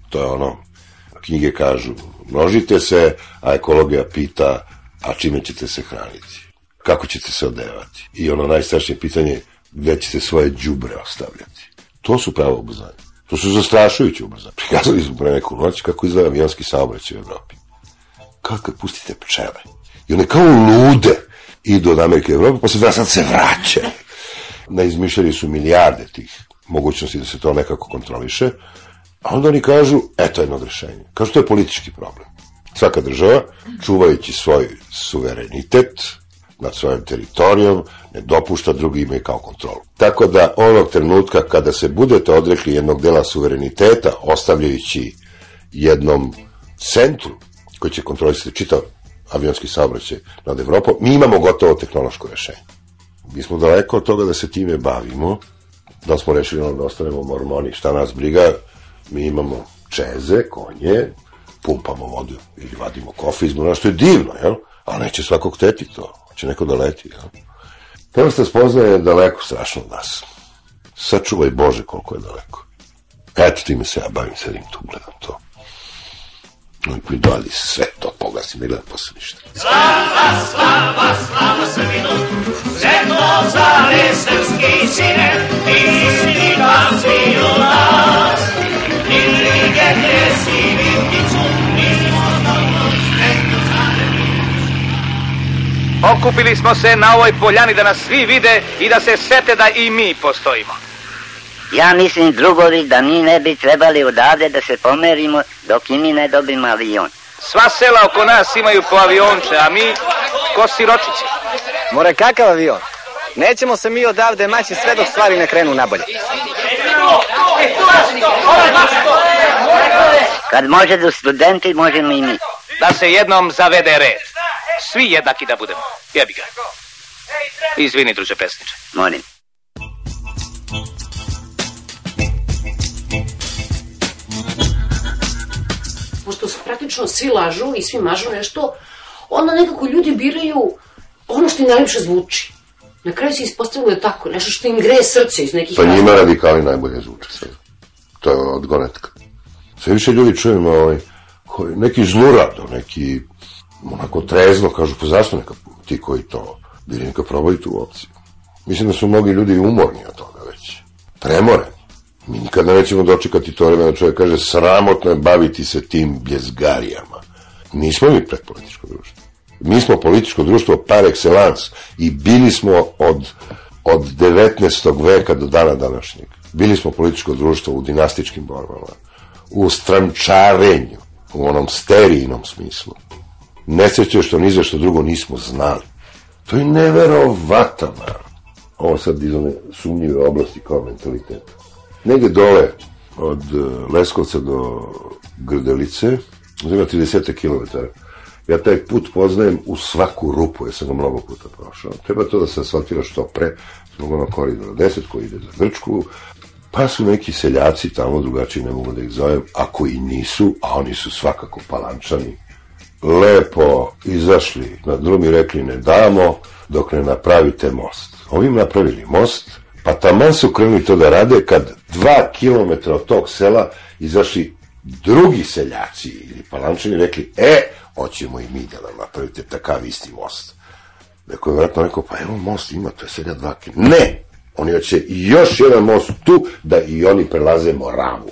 To je ono, knjige kažu, množite se, a ekologija pita, a čime ćete se hraniti? Kako ćete se odevati? I ono najstrašnije pitanje, gde ćete svoje đubre ostavljati? To su pravo ubrzanje. To su zastrašujuće ubrzanje. Prikazali smo pre neku noć kako izgleda avionski saobraćaj u Evropi. Kako kad pustite pčele. I one kao lude idu od Amerike i Evrope, posle dva sad se vraćaju. Naizmišljali su milijarde tih mogućnosti da se to nekako kontroliše, a onda oni kažu, eto jedno od rešenja. Kažu, to je politički problem. Svaka država, čuvajući svoj suverenitet nad svojim teritorijom, ne dopušta drugi imaju kao kontrolu. Tako da onog trenutka kada se budete odrekli jednog dela suvereniteta, ostavljajući jednom centru koji će kontrolisati čitav avionski saobraćaj nad Evropom, mi imamo gotovo tehnološko rešenje. Mi smo daleko od toga da se time bavimo, da smo rešili ono da ostanemo mormoni, šta nas briga, mi imamo čeze, konje, pumpamo vodu ili vadimo kofe iz što je divno, jel? Ali neće svakog teti to, će neko da leti, jel? Ta vrsta spoznaje je daleko strašno od nas. Sačuvaj Bože koliko je daleko. Eto, time se ja bavim, sedim tu, gledam to. Oni mi dali sve to pogasi, ne gledam posle ništa. Slava, slava, slava Srbinu, zemno zale srpski sine, ti si vam svi u nas. Si Okupili smo se na ovoj poljani da nas svi vide i da se sete da i mi postojimo. Ja mislim, drugovi, da mi ne bi trebali odavde da se pomerimo dok i mi ne dobimo avion. Sva sela oko nas imaju po avionče, a mi ko siročići. More kakav avion? Nećemo se mi odavde maći sve dok stvari ne krenu nabolje. Kad može da studenti, možemo i mi. Da se jednom zavede red. Svi jednaki da budemo. Jebi ga. Izvini, druže pesniče. Molim. Pošto praktično svi lažu i svi mažu nešto, onda nekako ljudi biraju ono što im najljepše zvuči. Na kraju se ispostavilo da je tako, nešto što im greje srce iz nekih Pa njima razloga. radikali najbolje zvuče sad. To je odgonetka. Sve više ljudi čujem ovaj, koji, neki zlurado, neki onako trezno kažu, pa zašto neka ti koji to bili neka probaju tu opciju. Mislim da su mnogi ljudi umorni od toga već. Premoreni. Mi nikada nećemo dočekati to vreme da čovjek kaže sramotno je baviti se tim bljezgarijama. Nismo mi predpolitičko društvo. Mi smo političko društvo par excellence i bili smo od, od 19. veka do dana današnjeg. Bili smo političko društvo u dinastičkim borbama, u strančarenju, u onom sterijnom smislu. Nesreće što ni za što drugo nismo znali. To je neverovatno, narod. Ovo sad iz one sumnjive oblasti kao mentaliteta. Negde dole od eh, Leskovca do Grdelice, uzima 30 km. Ja taj put poznajem u svaku rupu, jer sam ga mnogo puta prošao. Treba to da se asfaltira što pre, zbog ono koridora 10 koji ide za Grčku, pa su neki seljaci tamo, drugačiji ne mogu da ih zovem, ako i nisu, a oni su svakako palančani, lepo izašli na drum i rekli ne damo dok ne napravite most. Ovi im napravili most, pa taman su krenuli to da rade kad dva kilometra od tog sela izašli drugi seljaci ili palančani rekli, e, hoćemo i mi da nam napravite takav isti most. Neko je vratno rekao, pa evo most ima, to je svega dva. Ne! Oni hoće još jedan most tu da i oni prelaze Moravu.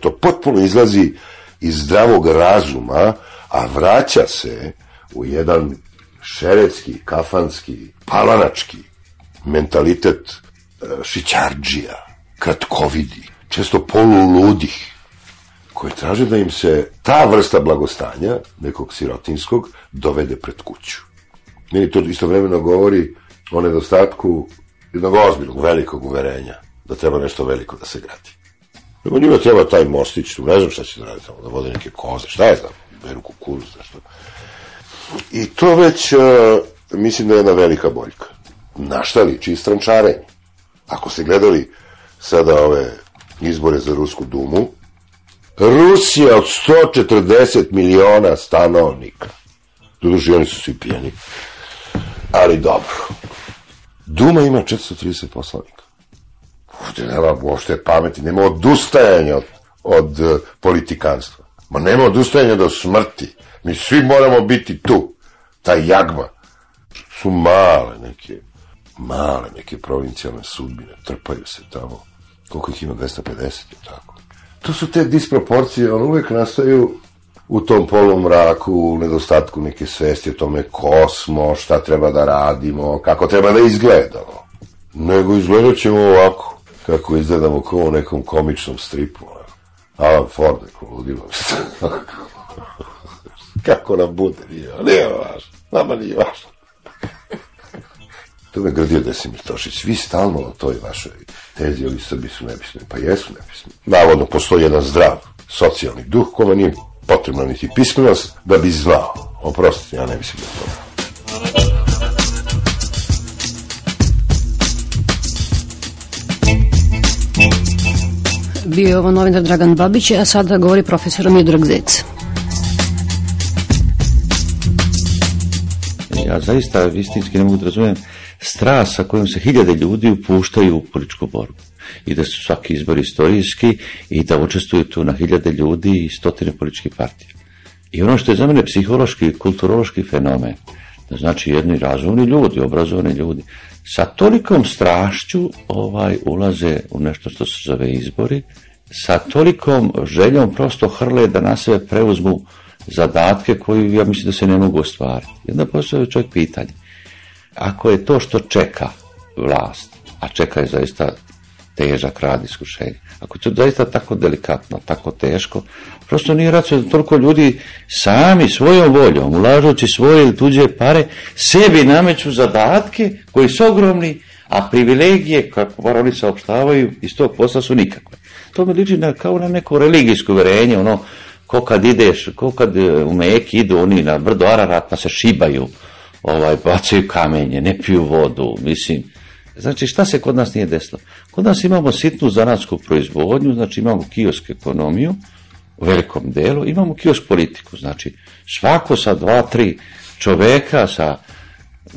To potpuno izlazi iz zdravog razuma, a vraća se u jedan šeretski, kafanski, palanački mentalitet e, šićarđija, kratkovidi, često poluludih, koji traže da im se ta vrsta blagostanja, nekog sirotinskog, dovede pred kuću. Meni to istovremeno govori o nedostatku jednog ozbiljnog, velikog uverenja da treba nešto veliko da se gradi. Nego njima treba taj mostić, tu ne znam šta će da radi tamo, da vode neke koze, šta je znam, beru kukuruz, nešto. I to već, uh, mislim da je jedna velika boljka. Na šta liči strančarenje? Ako ste gledali sada ove izbore za Rusku dumu, Rusija od 140 miliona stanovnika. Doduše, oni su svi pijeni. Ali dobro. Duma ima 430 poslanika. Ovdje nema uopšte pameti, nema odustajanja od, od uh, politikanstva. Ma nema odustajanja do smrti. Mi svi moramo biti tu. Ta jagma. Su male neke, male neke provincijalne sudbine. Trpaju se tamo. Koliko ih ima? 250 je tako. To su te disproporcije, on uvek nastaju u tom polumraku, u nedostatku neke svesti o tome ko smo, šta treba da radimo, kako treba da izgledamo. Nego izgledat ćemo ovako, kako izgledamo kao u nekom komičnom stripu. Alan Ford, neko ludilo. kako nam bude, nije, nije važno, nama nije važno. To me grdio Desimir Tošić. Vi stalno o toj vašoj tezi, ovi Srbi su nepismeni. Pa jesu nepismeni. Navodno, postoji jedan zdrav socijalni duh kome nije potrebna niti pismenost da bi znao. Oprostite, ja ne mislim da je to. Bio je ovo novinar Dragan Babić, a sada govori profesor Miodrag Zec. Ja zaista istinski ne mogu da razumijem strast sa kojom se hiljade ljudi upuštaju u političku borbu i da su svaki izbor istorijski i da učestvuju tu na hiljade ljudi i stotine političkih partija. I ono što je za mene psihološki i kulturološki fenomen, da znači jedni razumni ljudi, obrazovani ljudi, sa tolikom strašću ovaj ulaze u nešto što se zove izbori, sa tolikom željom prosto hrle da na sebe preuzmu zadatke koji ja mislim da se ne mogu ostvariti. Onda postoje čovjek pitanje. Ako je to što čeka vlast, a čeka je zaista težak rad iskušenja. Ako je to zaista tako delikatno, tako teško, prosto nije racionalno da toliko ljudi sami svojom voljom, ulažući svoje ili tuđe pare, sebi nameću zadatke koji su ogromni, a privilegije, kako bar oni saopštavaju, iz tog posla su nikakve. To mi liči na, kao na neko religijsko uverenje, ono, ko kad ideš, ko kad e, u Meki idu oni na brdo Ararat pa se šibaju, ovaj, bacaju kamenje, ne piju vodu, mislim. Znači šta se kod nas nije desilo? Kod nas imamo sitnu zanatsku proizvodnju, znači imamo kiosk ekonomiju u velikom delu, imamo kiosk politiku, znači svako sa dva, tri čoveka sa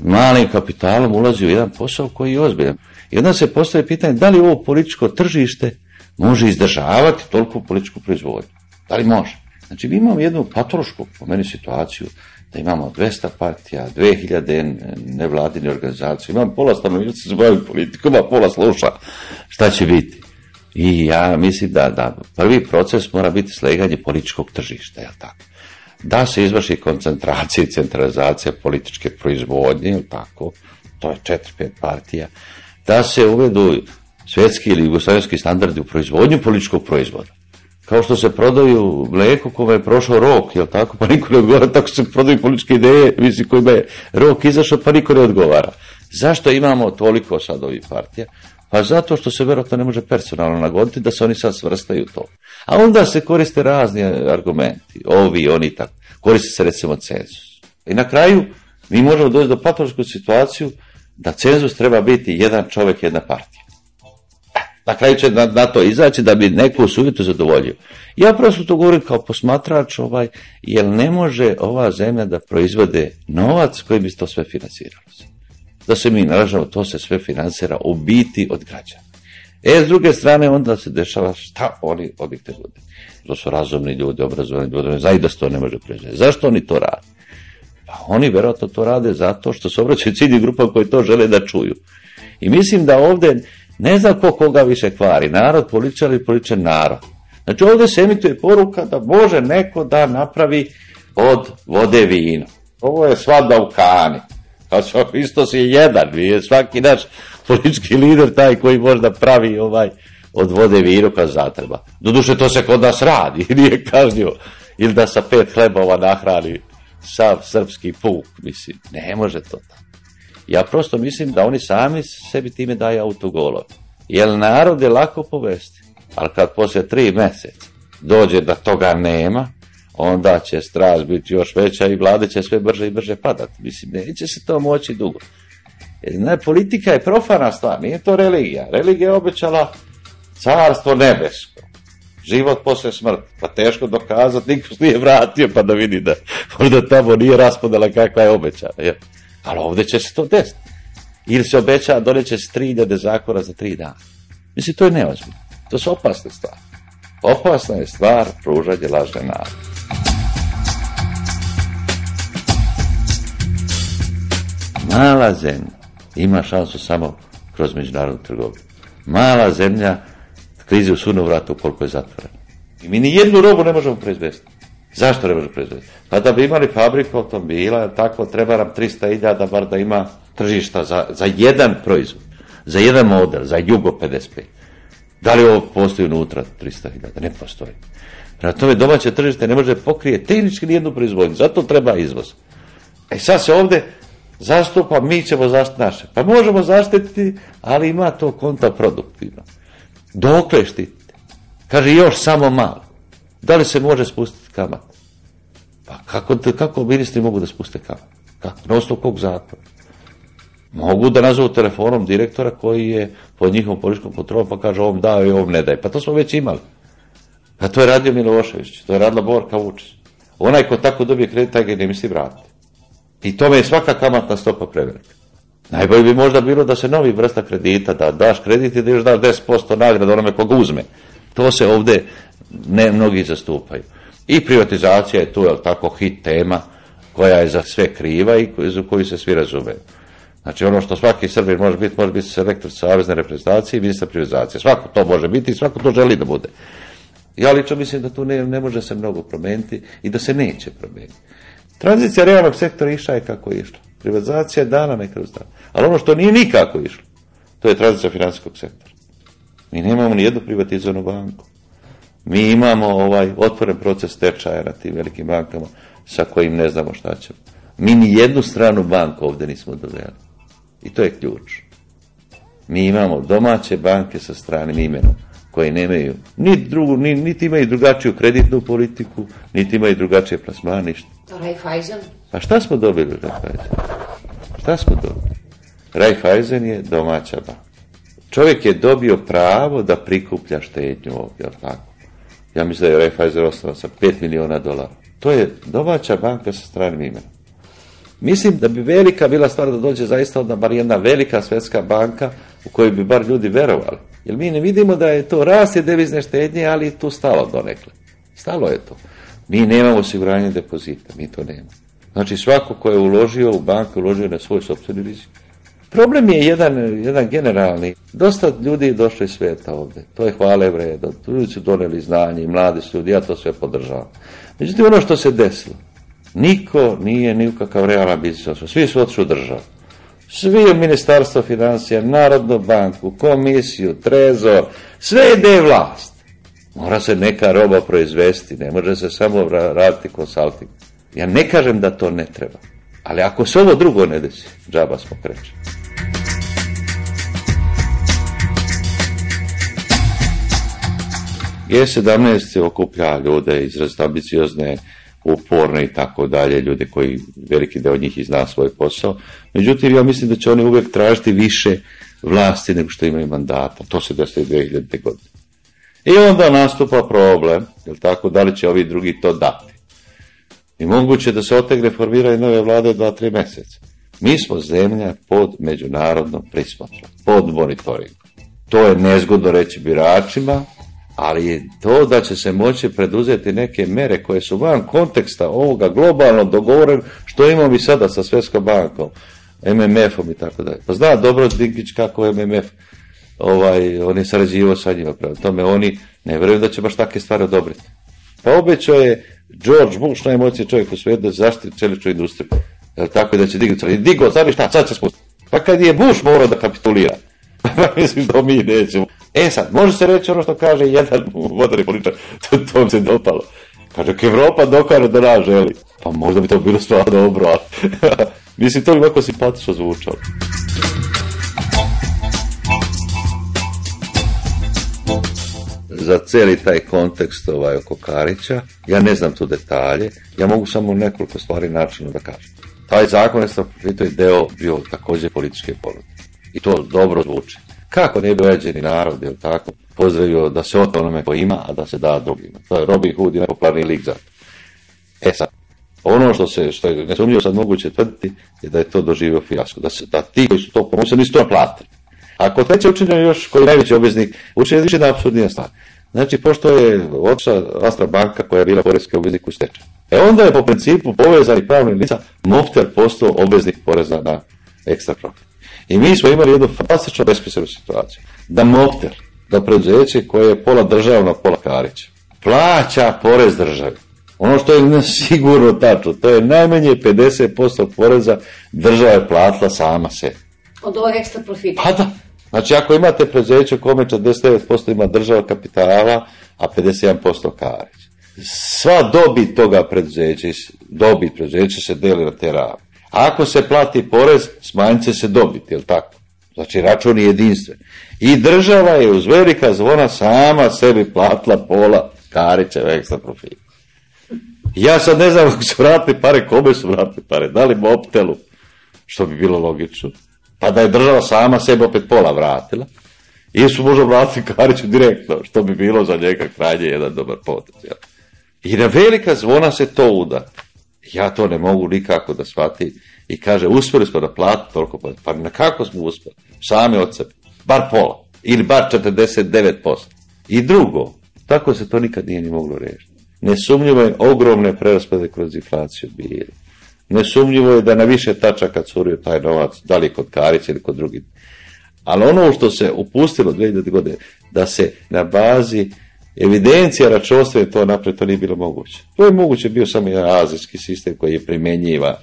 malim kapitalom ulazi u jedan posao koji je ozbiljan. I onda se postaje pitanje da li ovo političko tržište može izdržavati toliko političku proizvodnju. Da li može? Znači, mi imamo jednu patološku, po meni, situaciju da imamo 200 partija, 2000 nevladine organizacije, imamo pola stanovništva se bavi politikom, a pola sluša šta će biti. I ja mislim da, da prvi proces mora biti sleganje političkog tržišta, jel tako? Da se izvrši koncentracija i centralizacija političke proizvodnje, jel tako? To je 4-5 partija. Da se uvedu svetski ili jugoslavijski standardi u proizvodnju političkog proizvoda kao što se prodaju mleko kome je prošao rok, jel tako, pa niko ne odgovara, tako se prodaju političke ideje, mislim, kojima je rok izašao, pa niko ne odgovara. Zašto imamo toliko sad ovih partija? Pa zato što se vjerojatno ne može personalno nagoditi da se oni sad svrstaju to. A onda se koriste razni argumenti, ovi, oni tako. Koriste se recimo cenzus. I na kraju mi možemo doći do patološku situaciju da cenzus treba biti jedan čovjek, jedna partija. Na kraju će na, na to izaći da bi neku sujetu zadovoljio. Ja prosto to govorim kao posmatrač, ovaj, jer ne može ova zemlja da proizvode novac koji bi to sve financiralo. Da se mi naražamo, to se sve financira u biti od građana. E, s druge strane, onda se dešava šta oni objekte ljudi. To su razumni ljudi, obrazovani ljudi, znaju da se to ne može proizvoditi. Zašto oni to rade? Pa oni verovatno to rade zato što se obraćaju cilji grupa koji to žele da čuju. I mislim da ovde ne znam ko koga više kvari, narod, političar ili političar narod. Znači ovdje se emituje poruka da može neko da napravi od vode vino. Ovo je svadba u kani. Kao što isto si jedan, nije svaki naš politički lider taj koji možda pravi ovaj od vode vino kad zatreba. Doduše to se kod nas radi, nije kažnjivo. Ili da sa pet hlebova nahrani sav srpski puk, mislim, ne može to tako. Ja prosto mislim da oni sami sebi time daju autogolove. Jer narod je lako povesti. Ali kad poslije tri mjeseca dođe da toga nema, onda će strast biti još veća i vlade će sve brže i brže padati. Mislim, neće se to moći dugo. Ne, politika je profana stvar, nije to religija. Religija je obećala carstvo nebesko. Život posle smrti. Pa teško dokazati, niko se nije vratio pa da vidi da možda tamo nije raspodala kakva je obećana. Jer. Ali ovdje će se to desiti. Ili se obeća doneće se 3000 zakona za tri dana. Mislim, to je neozbiljno. To su opasne stvari. Opasna je stvar pružanje lažne nade. Mala zemlja ima šansu samo kroz međunarodnu trgovinu. Mala zemlja krizi u sunovratu koliko je zatvorena. I mi ni jednu robu ne možemo proizvesti. Zašto ne možemo proizvesti? Pa da bi imali fabriku automobila, tako treba nam 300.000 bar da ima tržišta za, za jedan proizvod, za jedan model, za Jugo 55. Da li ovo postoji unutra 300.000? Ne postoji. Prema tome domaće tržište ne može pokrije tehnički nijednu proizvodnju, zato treba izvoz. E sad se ovde zastupa, mi ćemo zaštiti naše. Pa možemo zaštititi, ali ima to kontraproduktivno. Dokle štitite? Kaže još samo malo. Da li se može spustiti kamat? Pa kako, kako ministri mogu da spuste kamat? Kako? Na osnovu kog zakona? Mogu da nazovu telefonom direktora koji je pod njihovom političkom kontrolom pa kaže ovom dao i ovom ne daj. Pa to smo već imali. A to je radio Milošević, to je radila Borka Vučić. Onaj ko tako dobije kredit, taj ga ne misli vratiti. I tome je svaka kamatna stopa prevelika. Najbolje bi možda bilo da se novi vrsta kredita, da daš kredit i da još daš 10% nagrada onome koga uzme. To se ovde ne mnogi zastupaju. I privatizacija je tu, je tako, hit tema koja je za sve kriva i za koju se svi razumeju. Znači ono što svaki Srbin može biti, može biti selektor savezne reprezentacije i ministar privatizacije. Svako to može biti i svako to želi da bude. Ja lično mislim da tu ne, ne može se mnogo promeniti i da se neće promeniti. Tranzicija realnog sektora išla je kako je išla. Privatizacija je dana nekroz dan. Ali ono što nije nikako išlo, to je tranzicija finansijskog sektora. Mi nemamo ni jednu privatizovanu banku. Mi imamo ovaj otvoren proces tečaja na tim velikim bankama sa kojim ne znamo šta ćemo. Mi ni jednu stranu banku ovdje nismo doveli. I to je ključ. Mi imamo domaće banke sa stranim imenom koje nemaju ni drugu, ni, niti imaju drugačiju kreditnu politiku, niti imaju drugačije plasmane, ništa. Raiffeisen? Pa šta smo dobili Raiffeisen? Šta smo dobili? Raiffeisen je domaća banka. Čovjek je dobio pravo da prikuplja štednju ovdje, tako? Ja mislim da je Raiffeisen osnovan sa 5 miliona dolara. To je domaća banka sa stranim imenom. Mislim da bi velika bila stvar da dođe zaista onda bar jedna velika svjetska banka u kojoj bi bar ljudi verovali. Jer mi ne vidimo da je to rast je devizne štednje, ali tu stalo donekle. Stalo je to. Mi nemamo osiguranje depozita, mi to nemamo. Znači svako ko je uložio u banku, uložio na svoj sopstveni rizik. Problem je jedan, jedan generalni. Dosta ljudi je došlo iz svijeta ovdje. To je hvale vredo. Ljudi su doneli znanje i mladi su ljudi, ja to sve podržavam. Međutim, ono što se desilo, niko nije ni kakav realan biznis Svi su otišli u državu. Svi u ministarstvo financija, Narodnu banku, komisiju, trezor, sve ide vlast. Mora se neka roba proizvesti, ne može se samo raditi konsulting. Ja ne kažem da to ne treba, ali ako se ovo drugo ne desi, džaba smo kreći. G17 se okuplja ljude izrazito ambiciozne, uporne i tako dalje, ljude koji veliki deo njih i zna svoj posao. Međutim, ja mislim da će oni uvijek tražiti više vlasti nego što imaju mandata. To se desilo 2000. godine. I onda nastupa problem, jel tako, da li će ovi drugi to dati. I moguće da se otegne formiraju nove vlade dva, tri mjeseca. Mi smo zemlja pod međunarodnom prismotrom, pod monitoringom. To je nezgodno reći biračima, ali to da će se moći preduzeti neke mere koje su van konteksta ovoga globalno dogovoren što imamo i sada sa Svjetskom bankom, MMF-om i tako dalje. Pa zna dobro Dinkić kako MMF ovaj, on je sarađivao sa njima prema tome, oni ne vjerujem da će baš takve stvari odobriti. Pa obećao je George Bush, najmoćniji čovjek u svijetu, da zaštiti čeličnu industriju. Jel tako da će dignuti, i digo, sad šta, sad će spustiti. Pa kad je Bush morao da kapitulira, mislim da mi nećemo. E sad, može se reći ono što kaže jedan vodari političar, to, to se dopalo. Kaže, ako Evropa dokaže da nas želi, pa možda bi to bilo stvarno dobro, ali mislim, to bi ovako simpatično zvučalo. za cijeli taj kontekst ovaj, oko Karića, ja ne znam tu detalje, ja mogu samo nekoliko stvari načinu da kažem. Taj zakon je deo bio također političke ponude. I to dobro zvuči. Kako ne bi uređeni narod, jel tako, pozdravio da se oto onome ko ima, a da se da drugima. To je Robin Hood i nepoplarni lik za E sad, ono što se, što je nesumnjivo sad moguće tvrditi, je da je to doživio fijasko. Da, se, da ti koji su to pomoćili nisu to naplatili. Ako treće učinjeno još, koji je najveći obveznik, učinjeno više na apsurdnija stvar. Znači, pošto je otišla Astra banka koja je bila porezki obveznik u stečaju. E onda je po principu povezani pravni lica Mofter postao obveznik poreza na ekstra profit. I mi smo imali jednu fantastično besmislenu situaciju. Da Mofter, da preduzeće koje je pola državno, pola Karić, plaća porez državi. Ono što je sigurno tačno, to je najmanje 50% poreza država je platila sama se. Od ovog ekstra profita? Pa da. Znači, ako imate preduzeće kome 49% ima država kapitala, a 51% Karić. Sva dobit toga preduzeća, dobit preduzeća se deli na te ravne. Ako se plati porez, smanjit će se dobit, jel tako? Znači, račun je jedinstven. I država je uz velika zvona sama sebi platila pola Karićeva ekstra profita. Ja sad ne znam kako su vratili pare, kome su vratili pare, da li Moptelu, što bi bilo logično, pa da je država sama sebe opet pola vratila, ili su možda vratili Kariću direktno, što bi bilo za njega krajnje jedan dobar potez. I na velika zvona se to uda. Ja to ne mogu nikako da shvatim. I kaže, uspjeli smo da plati toliko, pa, pa na kako smo uspjeli? Sami od sebe. Bar pola. Ili bar 49%. I drugo, tako se to nikad nije ni moglo riješiti. Nesumnjivo je ogromne preraspade kroz inflaciju bili. Nesumnjivo je da na više tačaka curio taj novac, da li kod Karića ili kod drugih. Ali ono što se upustilo 2000 godine, da se na bazi evidencija računovodstvene to napred, to nije bilo moguće. To je moguće bio samo jedan azijski sistem koji je primjenjiva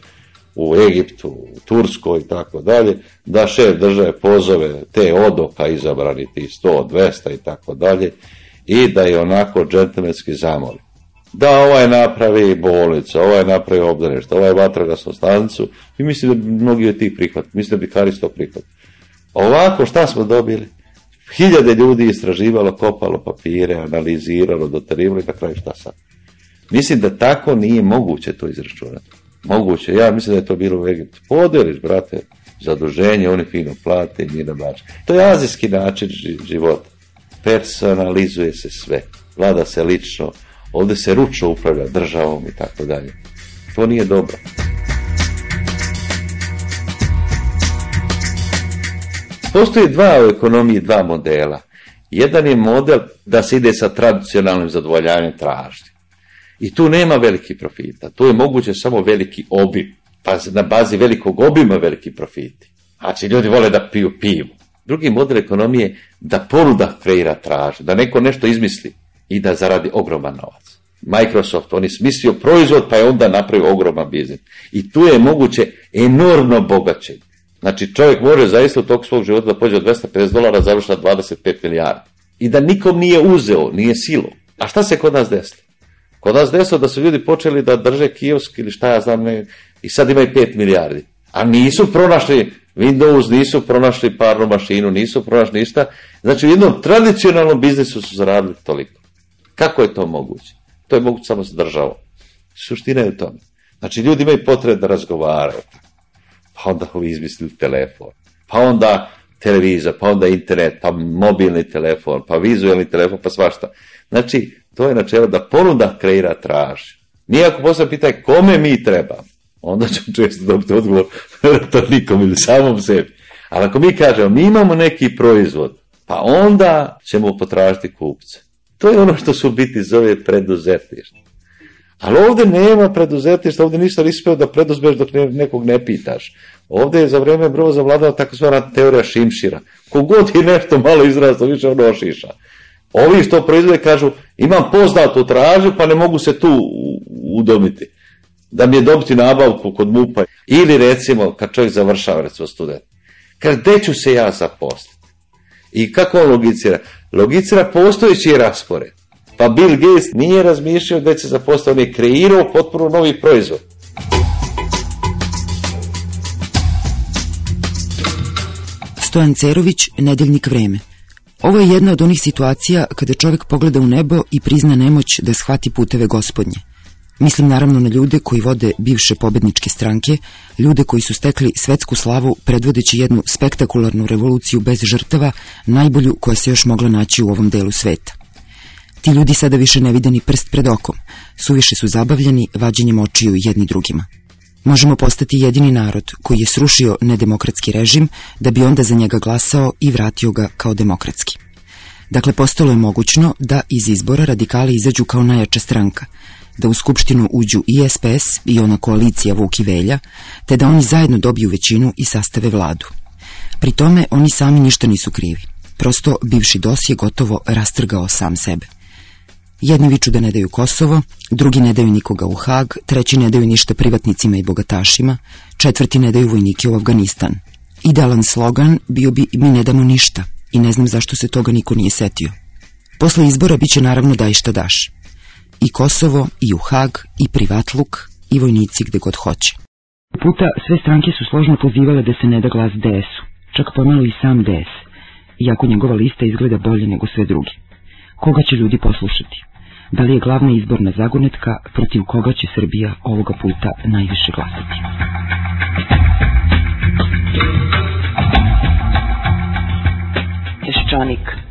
u Egiptu, u Turskoj i tako dalje, da šef države pozove te odoka izabrani ti 100, 200 i tako dalje i da je onako džentlmenski zamoli. Da ovaj napravi bolnicu, ovaj napravi obdanište, ovaj vatrogasnu stanicu i mislim da bi mnogi od tih prihvat, mislim da bi Karis to prihvat. Ovako šta smo dobili? Hiljade ljudi istraživalo, kopalo papire, analiziralo, dotarivalo i na kraju šta sad? Mislim da tako nije moguće to izračunati. Moguće, ja mislim da je to bilo u Egiptu. Podeliš, brate, zaduženje, oni fino plate, njena bač. To je azijski način života. Personalizuje se sve. Vlada se lično, ovdje se ručno upravlja državom i tako dalje. To nije dobro. Postoji dva u ekonomiji, dva modela. Jedan je model da se ide sa tradicionalnim zadovoljanjem tražnje. I tu nema veliki profita. Tu je moguće samo veliki obim. Pa na bazi velikog obima veliki profiti. Znači, ljudi vole da piju pivu. Drugi model ekonomije je da ponuda kreira tražnje, da neko nešto izmisli i da zaradi ogroman novac. Microsoft, on je smislio proizvod pa je onda napravio ogroman biznis. I tu je moguće enormno bogaćenje. Znači čovjek može zaista u tog svog života da pođe od 250 dolara završi na 25 milijardi. I da nikom nije uzeo, nije silo. A šta se kod nas desilo? Kod nas desilo da su ljudi počeli da drže kiosk ili šta ja znam ne, i sad imaju 5 milijardi. A nisu pronašli Windows, nisu pronašli parnu mašinu, nisu pronašli ništa. Znači u jednom tradicionalnom biznisu su zaradili toliko. Kako je to moguće? To je moguće samo s državom. Suština je u tome. Znači ljudi imaju potrebe da razgovaraju pa onda ovi izmislili telefon, pa onda televizor, pa onda internet, pa mobilni telefon, pa vizualni telefon, pa svašta. Znači, to je načelo da ponuda kreira traži. Nije ako postavljamo pitanje kome mi trebamo, onda ćemo često dobiti odgovor to nikom ili samom sebi. Ali ako mi kažemo, mi imamo neki proizvod, pa onda ćemo potražiti kupce. To je ono što su biti zove preduzetništvo. Ali ovdje nema preduzetništva, ovdje ništa nisi da preduzmeš dok nekog ne pitaš. Ovdje je za vrijeme brzo zavladala takozvana teorija šimšira. Kogod je nešto malo izrastao, više ono ošiša. Ovi što proizvode kažu, imam poznatu tražu, pa ne mogu se tu udomiti. Da mi je dobiti nabavku kod MUPA. Ili recimo, kad čovjek završava, recimo student. Kaže, gde ću se ja zaposliti? I kako on logicira? Logicira postojeći raspored. Pa Bill Gates nije razmišljao da će zaposliti, on je kreirao potpuno novi proizvod. Stojan Cerović, Nedeljnik vreme. Ovo je jedna od onih situacija kada čovjek pogleda u nebo i prizna nemoć da shvati puteve gospodnje. Mislim naravno na ljude koji vode bivše pobedničke stranke, ljude koji su stekli svetsku slavu predvodeći jednu spektakularnu revoluciju bez žrtava, najbolju koja se još mogla naći u ovom delu sveta. Ti ljudi sada više ne vide ni prst pred okom, suviše su zabavljeni vađenjem očiju jedni drugima. Možemo postati jedini narod koji je srušio nedemokratski režim da bi onda za njega glasao i vratio ga kao demokratski. Dakle, postalo je mogućno da iz izbora radikali izađu kao najjača stranka, da u skupštinu uđu i SPS i ona koalicija Vuk i Velja, te da oni zajedno dobiju većinu i sastave vladu. Pri tome oni sami ništa nisu krivi. Prosto bivši DOS je gotovo rastrgao sam sebe. Jedni viču da ne daju Kosovo, drugi ne daju nikoga u Hag, treći ne daju ništa privatnicima i bogatašima, četvrti ne daju vojnike u Afganistan. Idealan slogan bio bi mi ne damo ništa i ne znam zašto se toga niko nije setio. Posle izbora bit će naravno daj šta daš. I Kosovo, i u Hag, i privatluk, i vojnici gde god hoće. Puta sve stranke su složno pozivale da se ne da glas DS-u, čak pomalo i sam DS, iako njegova lista izgleda bolje nego sve drugi. Koga će ljudi poslušati? Da li je glavna izborna zagonetka protiv koga će Srbija ovoga puta najviše glasati? Peščanik